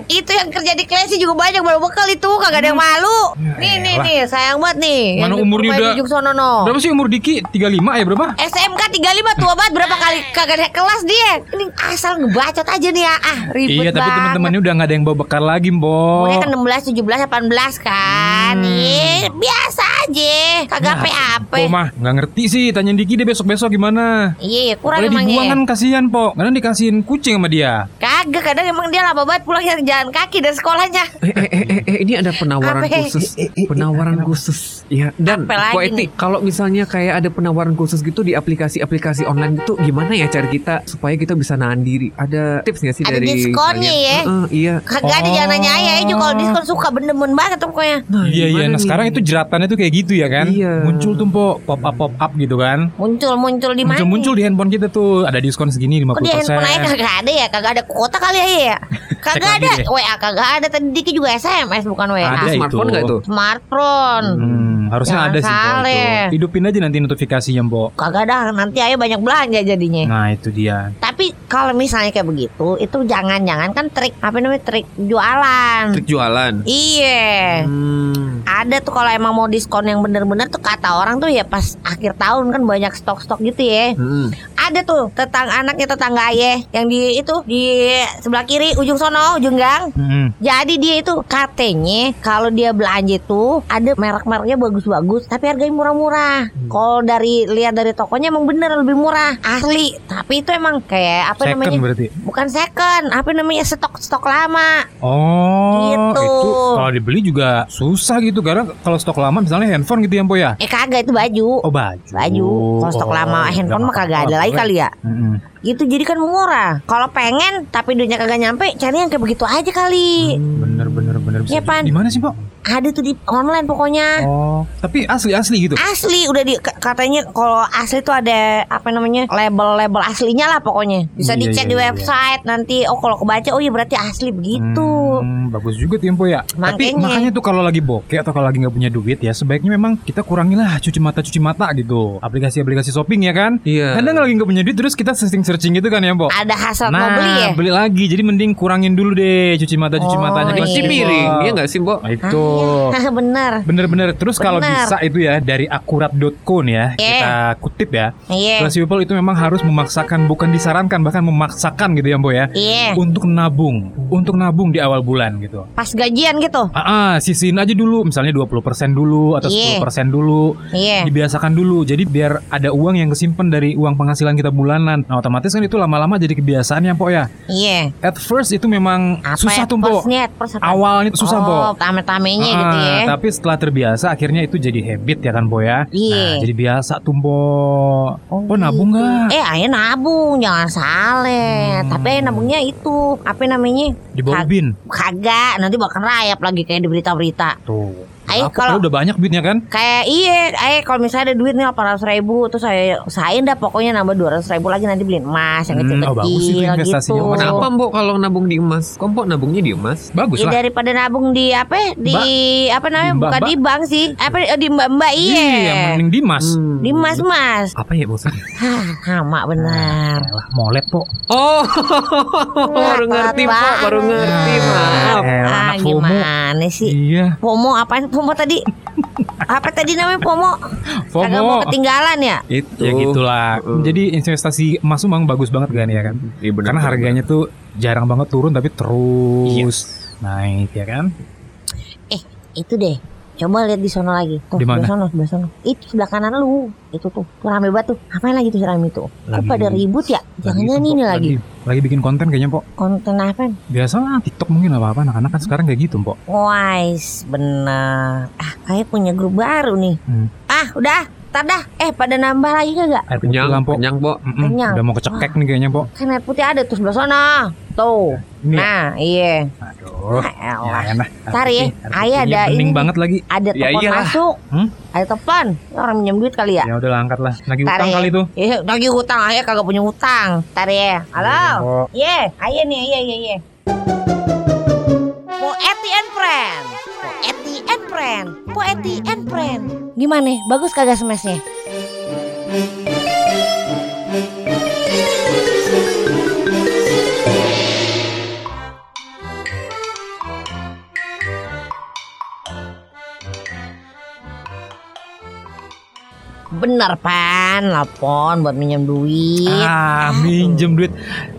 Itu yang kerja di klesi juga banyak baru bekal itu Kagak ada yang malu Ya Nih nih nih sayang banget nih Mana umurnya udah- Ujung sono no Berapa sih umur Diki? 35 ya berapa? SMK 35 tua banget berapa kali kagak naik kelas dia Ini asal ngebacot aja nih ya Ah ribet Iya, tapi teman-temannya udah gak ada yang bawa bekal lagi, Mbok. Umurnya kan 16, 17, 18 kan Hmm. Ih, Biasa aja Kagak Nah, apa-apa Oh mah nggak ngerti sih tanya Diki deh besok-besok gimana Iya iya, kurang Kalau emangnya dibuang kan kasihan po Kadang dikasihin kucing sama dia Kagak kadang emang dia lama banget pulang jalan kaki dari sekolahnya Eh, eh, eh, eh, Eh ini ada penawaran Apa? khusus, Eh, eh, penawaran khusus. Ya dan Apa lagi poetik. Kalau misalnya kayak ada penawaran khusus gitu di aplikasi-aplikasi online gitu, gimana ya cara kita supaya kita bisa nahan diri? Ada tips nggak sih Ada dari diskonnya kalian? ya? Heeh, iya. Kagak ada jangan nanya ayah aja kalau diskon suka bener-bener banget tuh pokoknya. Nah, Iya iya. Nah nih? sekarang itu jeratannya tuh kayak gitu ya kan? Iya. Muncul tuh po pop up pop up gitu kan? Muncul-muncul di mana? Muncul muncul di handphone kita tuh ada diskon segini 50%. Kok di handphone aja kagak ada ya? Kagak ada kuota kali ya ya? Kagak ada. deh. WA kagak ada. Tadi Diki juga SMS bukan WA. Ada Ada smartphone itu. nggak tuh? Smartphone. Hmm, harusnya Jangan ada sih itu. Hidupin aja nanti notifikasinya po. Kagak ada. Nanti ayo banyak belanja jadinya. Nah itu dia. Tapi kalau misalnya kayak begitu, itu jangan-jangan kan trik apa namanya trik jualan. Trik jualan. Iya. Hmm. Ada tuh kalau emang mau diskon yang bener-bener tuh kata orang tuh ya pas akhir tahun kan banyak stok-stok gitu ya. Hmm. Ada tuh tetang anaknya tetangga ayah yang di itu di sebelah kiri ujung sono ujung gang. Hmm. Jadi dia itu katanya kalau dia belanja tuh ada merek-mereknya bagus-bagus tapi harganya murah-murah. Hmm. Kalau dari lihat dari tokonya emang bener lebih murah, asli. Tapi itu emang kayak apa Second namanya? berarti. Bukan second, apa namanya stok-stok lama. Oh, Gitu. itu kalau dibeli juga susah gitu karena kalau stok lama misalnya handphone gitu ya, Po ya. Eh kagak itu baju. Oh, baju. Baju. Kalau stok Oh, lama handphone mah kagak ada lagi kali ya. Mm-mm. Gitu jadi kan murah. Kalau pengen tapi duitnya kagak nyampe, cari yang kayak begitu aja kali. Bener bener bener bisa. Iya, juga. Pan. Di mana sih, Po? Ada tuh di online pokoknya. Oh, tapi asli asli gitu. Asli udah di katanya kalau asli tuh ada apa namanya label-label aslinya lah pokoknya. Bisa Iya, dicek iya, di iya. website nanti. Oh kalau kebaca oh iya berarti asli begitu. Hmm, bagus juga tuh Empo ya. Tapi Makanya. makanya tuh kalau lagi bokeh atau kalau lagi nggak punya duit ya sebaiknya memang kita kurangilah cuci mata cuci mata gitu. Aplikasi-aplikasi shopping ya kan. Iya. Kadang lagi nggak punya duit terus kita searching searching gitu kan ya Empo. Ada hasrat Nah, mau beli ya? beli lagi. Jadi mending kurangin dulu deh cuci mata cuci Oh, matanya. iya. Cuci piring, iya nggak sih, Mbok? Nah, itu. Ah, bener. Bener-bener Terus kalau bisa itu ya Dari akurat.co nih ya Iya. Kita kutip ya Iya. Classy people itu memang harus memaksakan Bukan disarankan Bahkan memaksakan gitu ya Mbo ya Iya. Untuk nabung Untuk nabung di awal bulan gitu Pas gajian gitu. Ah, ah, sisihin aja dulu Misalnya 20% dulu Atau Iya. 10% dulu Iya. Dibiasakan dulu Jadi biar ada uang yang kesimpan Dari uang penghasilan kita bulanan Nah otomatis kan itu lama-lama jadi kebiasaan ya Mbo ya Iya. At first itu memang Apa susah ya, tuh apa? Awalnya itu susah Oh, tame-tamenya Ah, gitu ya. Tapi setelah terbiasa akhirnya itu jadi habit ya kan Bo ya. Iya. Nah, jadi biasa tuh Bo. Oh, nabung gitu. nggak? Eh, ayah nabung, jangan salah. Hmm. Tapi ayah nabungnya itu, apa namanya? Di bawah bin. Kagak, nanti bakal rayap lagi kayak di berita-berita. Tuh. Ayo, kalau- udah banyak duitnya kan? Kayak iya, ayah kalau misalnya ada duit nih 800 ribu, terus saya usahain dah pokoknya nambah 200 ribu lagi nanti beliin emas yang Hmm, kecil-kecil oh, bagus investasinya. gitu. Kenapa, Mbok, kalau nabung di emas? Kok Mbok nabungnya di emas? Bagus Ya lah. daripada nabung di apa? Di apa namanya? Di mbak- Bukan mbak. di bank sih. Apa eh, di mbak-mbak iya. Iya, mending di mas. Hmm. Di mas-mas. Apa ya maksudnya? Hah, sama benar. Elah, molet po. Oh, baru ngerti, Mbok, baru ngerti, maaf. Eh, Ah, anak FOMO. gimana sih? Iya, Pomo apaan? Pomo tadi? apa tadi namanya Pomo? Kagak mau FOMO. ketinggalan ya? Itu. Ya gitulah. Uh-uh. Jadi investasi emas tuh memang bagus banget kan ya kan? Iya, bener, Karena bener, harganya tuh jarang banget turun tapi terus naik ya kan? Itu deh. Coba lihat di sono lagi. Tuh, Di mana? sono, sebelah sono. Itu sebelah kanan lu. Itu tuh. Tuh rame banget tuh. Apain lagi tuh rame tuh? Kok Lagi- pada ribut ya? Jangan-jangan ini lagi. Lagi bikin konten kayaknya po. Konten apa? Biasa lah TikTok mungkin apa apa anak-anak kan sekarang kayak gitu po. Wise, bener. Ah, kayak punya grup baru nih. Hmm. Ah, udah. Ntar dah. Eh, pada nambah lagi kagak? Air putih Kenyang, lah, po. kenyang. Mm-mm, Kenyang. Udah mau kecekek nih kayaknya po. Kan air putih ada tuh sebelah sana. Tuh. Ini ya? Nah, iya. Aduh. Ah, elah. Ya, enak. Ntar ya, ayah ada bening ini. banget lagi. Ada Ya telepon masuk. Hmm? Ada telepon. Orang minjem duit kali ya? Ya udah lah, angkat lah. Lagi Ntar utang ya. kali tuh. Iya, lagi hutang ayah kagak punya hutang. Ntar ya. Halo. Iya, ayah nih, iya, iya, iya. Poeti and Friend. And Friend. Poeti and Friend. Gimana? Bagus kagak smashnya? Bener pan, lapon buat minjem duit. Ah, minjem duit.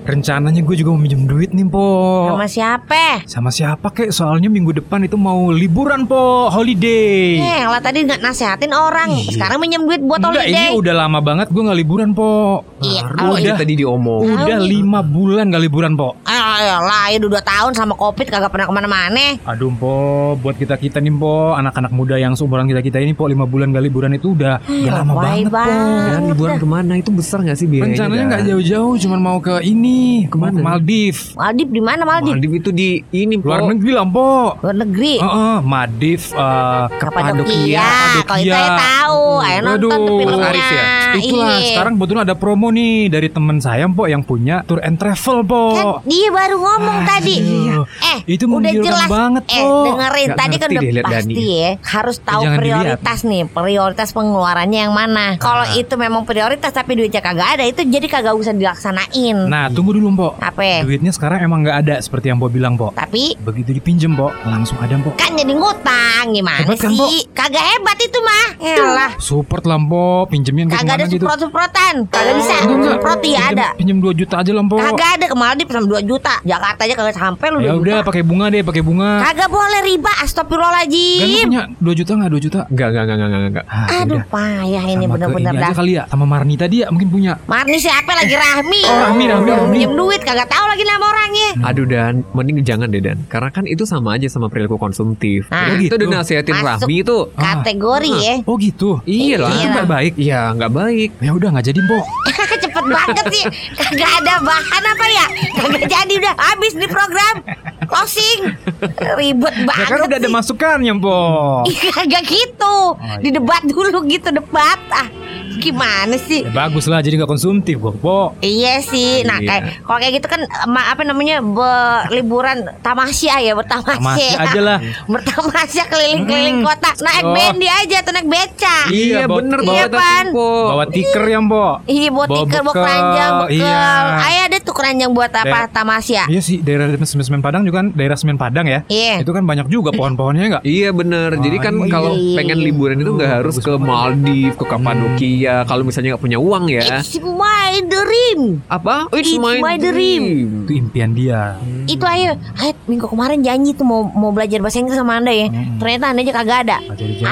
Rencananya gue juga mau minjem duit nih, Po. Sama siapa? Sama siapa kek? Soalnya minggu depan itu mau liburan, Po. Holiday. Eh, lah tadi nggak nasehatin orang. Iya. Sekarang minjem duit buat Enggak, ini holiday. udah lama banget gue nggak liburan, Po. Iya, Baru aja udah. tadi diomong. Udah lima bulan gak liburan, Po. Ah, lah, ya udah tahun sama covid kagak pernah ke mana-mana. Aduh, Po. Buat kita-kita nih, Po. Anak-anak muda yang seumuran kita-kita ini, Po. Lima bulan gak liburan itu udah, udah lama Lebay banget, Po. banget. Dan liburan ke mana itu besar gak sih biayanya? Rencananya nggak jauh-jauh, cuman mau ke ini, Ke mana? Mau ke Maldives. Maldiv di mana Maldiv? Maldiv itu di ini Luar po. negeri lah, Po. Luar negeri. Heeh, Maldives, eh, Kapadokia. Kalau itu saya tahu. Ayo nonton tuh Aduh. filmnya. Aris ya? Itulah Iya. sekarang kebetulan ada promo nih dari teman saya Po yang punya tour and travel Po. Kan dia baru ngomong Aduh. tadi. Eh, Itu udah jelas banget, Eh, Po. dengerin Nggak tadi kan udah deh pasti Dani. ya. Harus tahu Jangan prioritas nih, prioritas pengeluarannya yang mana. Kalau Ah. itu memang prioritas tapi duitnya kagak ada, itu jadi kagak usah dilaksanain. Nah tunggu dulu Po. Apa? Duitnya sekarang emang nggak ada seperti yang Po bilang Po. Tapi Begitu dipinjem Po, langsung ada Po. kan jadi ngutang gimana Hebat kan, Po? sih? Kagak hebat itu mah. Elah. Support lah Po, pinjemnya ke Kagak ada gitu. suprot-suprotan. Kagak bisa. Enggak, enggak. Suprot ya Pinjem- ada. Pinjem 2 juta aja lah Po. Kagak ada ke Maldives sama 2 juta. Jakarta aja kagak sampai lu 2 Ya udah pakai bunga deh, pakai bunga. Kagak boleh riba, astagfirullahaladzim. punya 2 juta nggak 2 juta? Enggak, enggak, enggak, enggak, enggak. Ah, Aduh payah ini Sama ke bener-bener ini dah. aja kali ya sama Marni tadi ya mungkin punya. Marni siapa lagi Rahmi? Oh, Rahmi, Rahmi, Rahmi. Minjem duit kagak tahu lagi nama orangnya. Aduh Dan, mending jangan deh Dan Karena kan itu sama aja sama perilaku konsumtif Ah. Kita Gitu. udah nasihatin Masuk. Rahmi itu Ah. Kategori ya. Oh gitu. Iya lah Itu nggak baik. Iya nggak baik Ya udah nggak jadi Po. Cepet banget sih. Kagak ada bahan apa ya? Kagak jadi udah habis di program. Closing. Ribet Ya banget kan udah ada sih. masukannya Po. Kagak gitu. iya. Di debat dulu gitu debat. Ah, gimana sih? Ya bagus lah jadi nggak konsumtif kok Po. Iya sih. Nah, Iya. kayak kalau kayak gitu kan apa namanya berliburan tamasya ya, bertamasya. Masih aja lah. Bertamasya keliling-keliling Hmm. kota. Naik Oh. bendi aja tuh naik beca. Iya, Iya bawa- bener bawa- Iya, Pan. Po. Bawa tiker ya Po. Iya buat Bawa tiker, buat bekal, keranjang, bekal. iya. Ayo ada tuh keranjang buat apa? Tamasya. Iya sih daerah Semen Padang juga kan daerah Semen Padang ya. Iya. Itu kan banyak juga pohon-pohonnya nggak? Iya bener Jadi kan Ah, kalau iya. pengen liburan itu nggak harus ke Maldives, ke Kapadokia Kalau misalnya nggak punya uang ya It's my dream. Apa? It's my dream. Itu impian dia. Itu ayo, ayo minggu kemarin janji tuh mau mau belajar bahasa Inggris sama anda ya. Hmm. Ternyata anda aja kagak ada.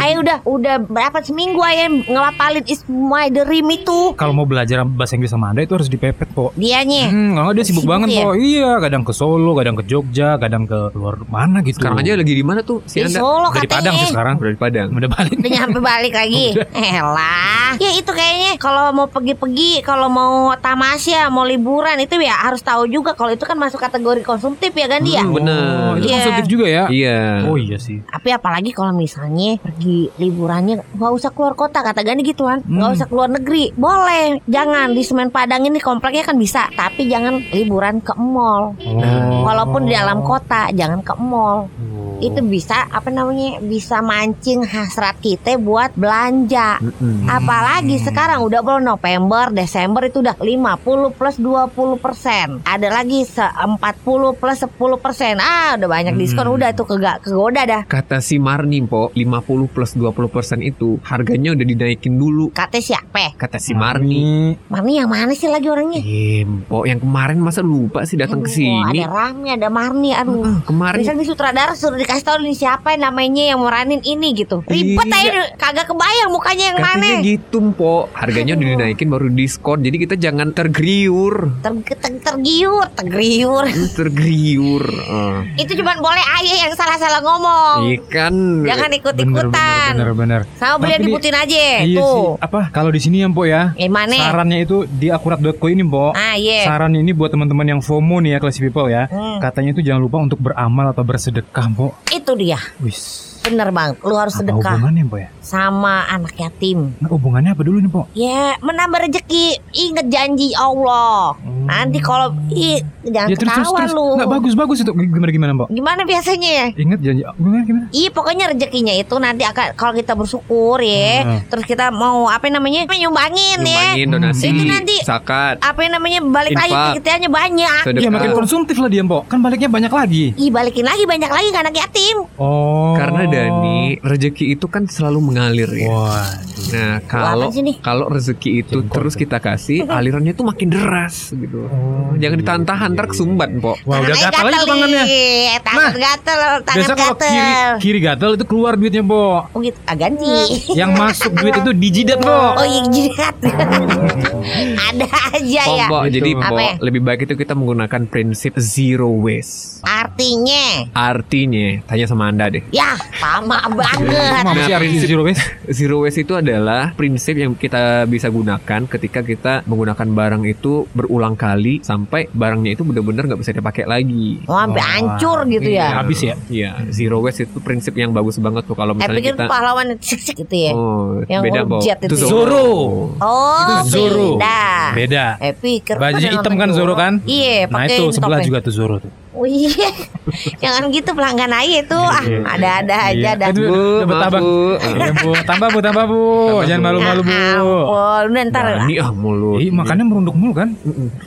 Ayo udah, udah berapa seminggu ayo ngelapalin It's my dream itu. Kalau mau belajar bahasa Inggris sama Anda itu harus dipepet Po. Dianya. Hmm, nggak dia sibuk, Sibuk banget ya? Po. Iya, kadang ke Solo, kadang ke Jogja, kadang ke luar mana gitu. Sekarang aja lagi di mana tuh si Di Anda? Solo katanya. Padang sih sekarang. Udah di Padang Udah balik. Udah nyampe balik lagi. Elah. Ya itu kayaknya kalau mau pergi-pergi, kalau mau tamasya, mau liburan itu ya harus tahu juga kalau itu kan masuk kategori konsumtif ya kan dia. Hmm, bener. Oh, itu Iya. konsumtif juga ya? Iya Oh iya sih. Tapi apalagi kalau misalnya pergi liburannya nggak usah keluar kota kata Gani gitu kan, nggak Hmm. usah keluar negeri, boleh, jangan di Semen Padang ini kompleknya kan bisa, tapi jangan liburan ke mall. Oh. Walaupun di dalam kota, jangan ke mall. Oh. Itu bisa apa namanya bisa mancing hasrat kita buat belanja. Mm-mm. Apalagi sekarang udah belum November, Desember itu udah 50 plus 20 persen. Ada lagi se 40 plus 10 persen. Ah udah banyak diskon Hmm. udah tuh kegak kegoda dah. Kata si Marni po 50 plus 20% itu Harganya udah dinaikin dulu Kata siapa? Kata si Marni Marni yang mana sih lagi orangnya? Eh, po yang kemarin masa lupa sih datang ke Aduh, sini Ada Rami, ada Marni. Aduh. Ah, Kemarin Bisa di sutradara suruh dikasih tahu nih siapa namanya yang meranin ini gitu. Ribet Iya. aja kagak kebayang mukanya yang Katanya mana. gitu po Harganya udah dinaikin baru diskon Jadi kita jangan tergriur Ter, ter- tergiur, tergiur. Tergriur Ah. Itu cuma boleh ayah yang salah-salah ngomong. Ikan Jangan Bener, ikut-ikutan. bener, bener, bener. Sama beli diputin aja. Iya sih. Tuh. Apa? Kalau di sini ya, Po ya. Eh mana? Sarannya itu di akurat.co ini, Po. Ah iya. Saran ini buat teman-teman yang FOMO nih ya, classy people ya. Hmm, Katanya itu jangan lupa untuk beramal atau bersedekah, Po. itu dia. Wis. Bener bang. Lu harus Apa sedekah hubungannya, Po ya? sama anak yatim. Nah, hubungannya apa dulu nih, Po? Ya menambah rezeki. Ingat janji Allah. Nanti kalau ih jangan Ya terus ketawa terus. lu. Nggak bagus bagus itu gimana gimana, Po? Gimana biasanya ya? Ingat janji gimana gimana? Iya pokoknya rezekinya itu nanti akan kalau kita bersyukur ya, Hmm. terus kita mau apa namanya menyumbangin ya, Nyumbangin donasi Itu nanti Zakat apa namanya balik lagi Infak. kitanya banyak. Sedekah. Iya makin konsumtif lah dia, Po. Kan baliknya banyak lagi. Ih balikin lagi banyak lagi ke anak yatim. Oh. Karena Dani rezeki itu kan selalu mengalir ya. Waduh. Nah kalau nih? kalau rezeki itu Jengkol terus kita kasih alirannya tuh makin deras gitu. gitu. Jangan ditahan-tahan ntar kesumbat, Pok. Wah udah gatal aja tangannya. nih. Tangan Nah, gatel, tangan Biasa kalau gatel. kiri kiri gatal itu keluar duitnya, Po. Oh gitu, ah, ganti. Yang masuk duit itu di jidat, Po. Oh iya jidat. Ada aja Pok, ya. Pok, Gitu. jadi Apa Pok, ya? lebih baik itu kita menggunakan prinsip zero waste. Artinya, Artinya, tanya sama Anda deh. ya sama banget. Itu apa sih Nah, arti prinsip- zero waste? Zero waste itu adalah prinsip yang kita bisa gunakan ketika kita menggunakan barang itu berulang kali sampai barangnya itu benar-benar nggak bisa dipakai lagi. Oh, sampai Wah, hancur gitu iya. ya. Habis ya? Iya, zero waste itu prinsip yang bagus banget tuh kalau Eh misalnya pikir kita pahlawan sik gitu ya. Oh, Yang beda jet itu. Zoro. Oh, Zoro. beda. Beda. Eh pikir Bajunya pada hitam kan Zoro kan? Iya, Nah itu sebelah topeng. juga tuh Zoro tuh. Oh iya. Jangan gitu pelanggan aja itu. Ah, ada-ada aja Iya. dah. Aduh, Bu, udah bertambah. maaf, Bu. Iya, Bu. Tambah, Bu, tambah, Bu. Tambah, Jangan Bu. malu-malu, Bu. Ya ampun, udah ntar. Ah mulut. Ih, makannya merunduk mulu kan?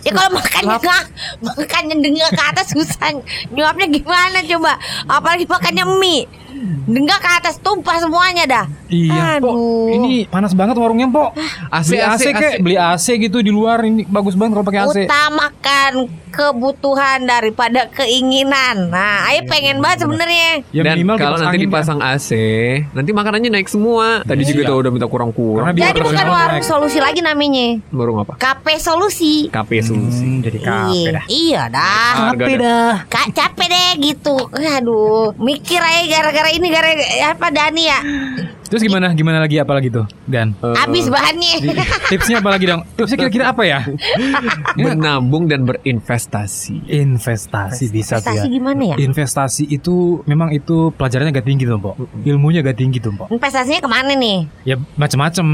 Ya kalau makannya nggak, makannya dengar ke atas susah nyuapnya gimana coba? Apalagi makannya mie, dengar ke atas tumpah semuanya dah. Iya. Aduh. Ini panas banget warungnya, Pok. AC, Beli AC, kek, beli AC gitu di luar ini bagus banget kalau pakai AC. Utamakan kebutuhan daripada keinginan. Nah, ayo pengen banget sebenarnya. Ya Dan kalau nanti dipasang AC, nanti makanannya naik semua. Tadi Iya. juga tuh udah minta kurang-kurang. Jadi bukan warung naik. solusi lagi namanya. Baru apa? KP solusi. KP solusi. Hmm, jadi kafe Iya, dah. iya dah. Harga dah. Kak capek deh gitu. Aduh, mikir aja gara-gara ini gara apa Dani ya. Terus gimana? Gimana lagi apa lagi tuh, Gan? Eh, Habis bahannya. Tipsnya apa lagi dong? Tipsnya kira-kira apa ya? menabung dan berinvestasi. Investasi bisa tuh ya. Investasi gimana ya? Investasi itu memang itu pelajarannya gak tinggi tuh, Pok. Ilmunya gak tinggi tuh, Pok. Investasinya ke mana nih? Ya macem-macem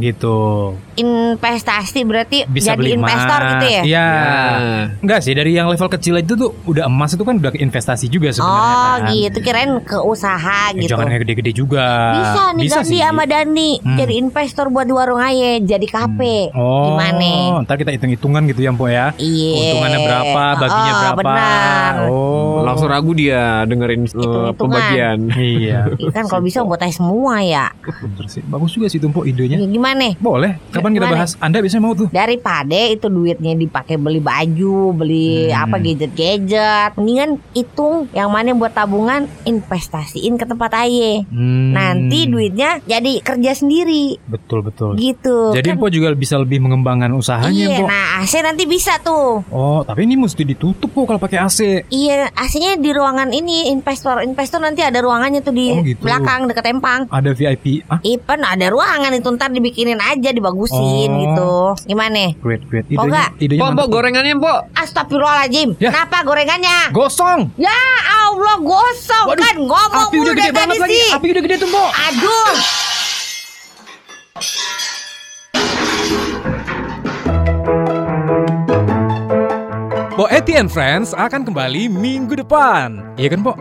gitu. Investasi berarti Bisa jadi beli investor emas. gitu ya? Iya. Ya. Enggak sih, dari yang level kecil itu tuh udah emas itu kan udah investasi juga sebenarnya. Oh kan. gitu kirain ke usaha Ya, gitu. Jangan yang gede-gede juga. Bisa nih Gandhi sih. sama Dani Hmm. jadi investor buat di warung aja, jadi kafe. Oh, Gimana? ntar kita hitung-hitungan gitu ya, Mpok ya. Iya. Keuntungannya berapa, baginya Oh, berapa. Benar. Oh. Langsung ragu dia dengerin uh, pembagian. Iya. Iya kan kalau bisa buat aja semua ya. Bener sih. Bagus juga sih tuh, Mpok idenya. Ya, gimana? Boleh. Kapan kita bahas? Anda biasanya mau tuh. Daripada itu duitnya dipakai beli baju, beli Hmm. apa gadget-gadget, mendingan hitung yang mana buat tabungan, investasiin ke tempat aja. Hmm. Nanti duitnya jadi kerja sendiri, Betul betul. gitu. Jadi kan. Mpok juga bisa lebih mengembangkan usahanya, Iya, Mpok. nah AC nanti bisa tuh. Oh, tapi ini mesti ditutup kok kalau pakai AC. Iya, AC-nya di ruangan ini investor. Investor nanti ada ruangannya tuh di Oh, gitu. belakang deket empang. Ada VIP. Ah, Ipan ada ruangan itu ntar dibikinin aja, dibagusin Oh. gitu. Gimana? great great. Mau Idenya, nggak? idenya Pok, mantap pok, tuh. gorengannya, Pok. Astagfirullahaladzim. Ya. Kenapa gorengannya? Gosong. Ya Allah gosong Waduh, kan ngomong Api udah gede tadi banget lagi. Api udah gede tuh, Mpok. Aduh. Bo Eti and Friends akan kembali minggu depan. Iya kan, Pok?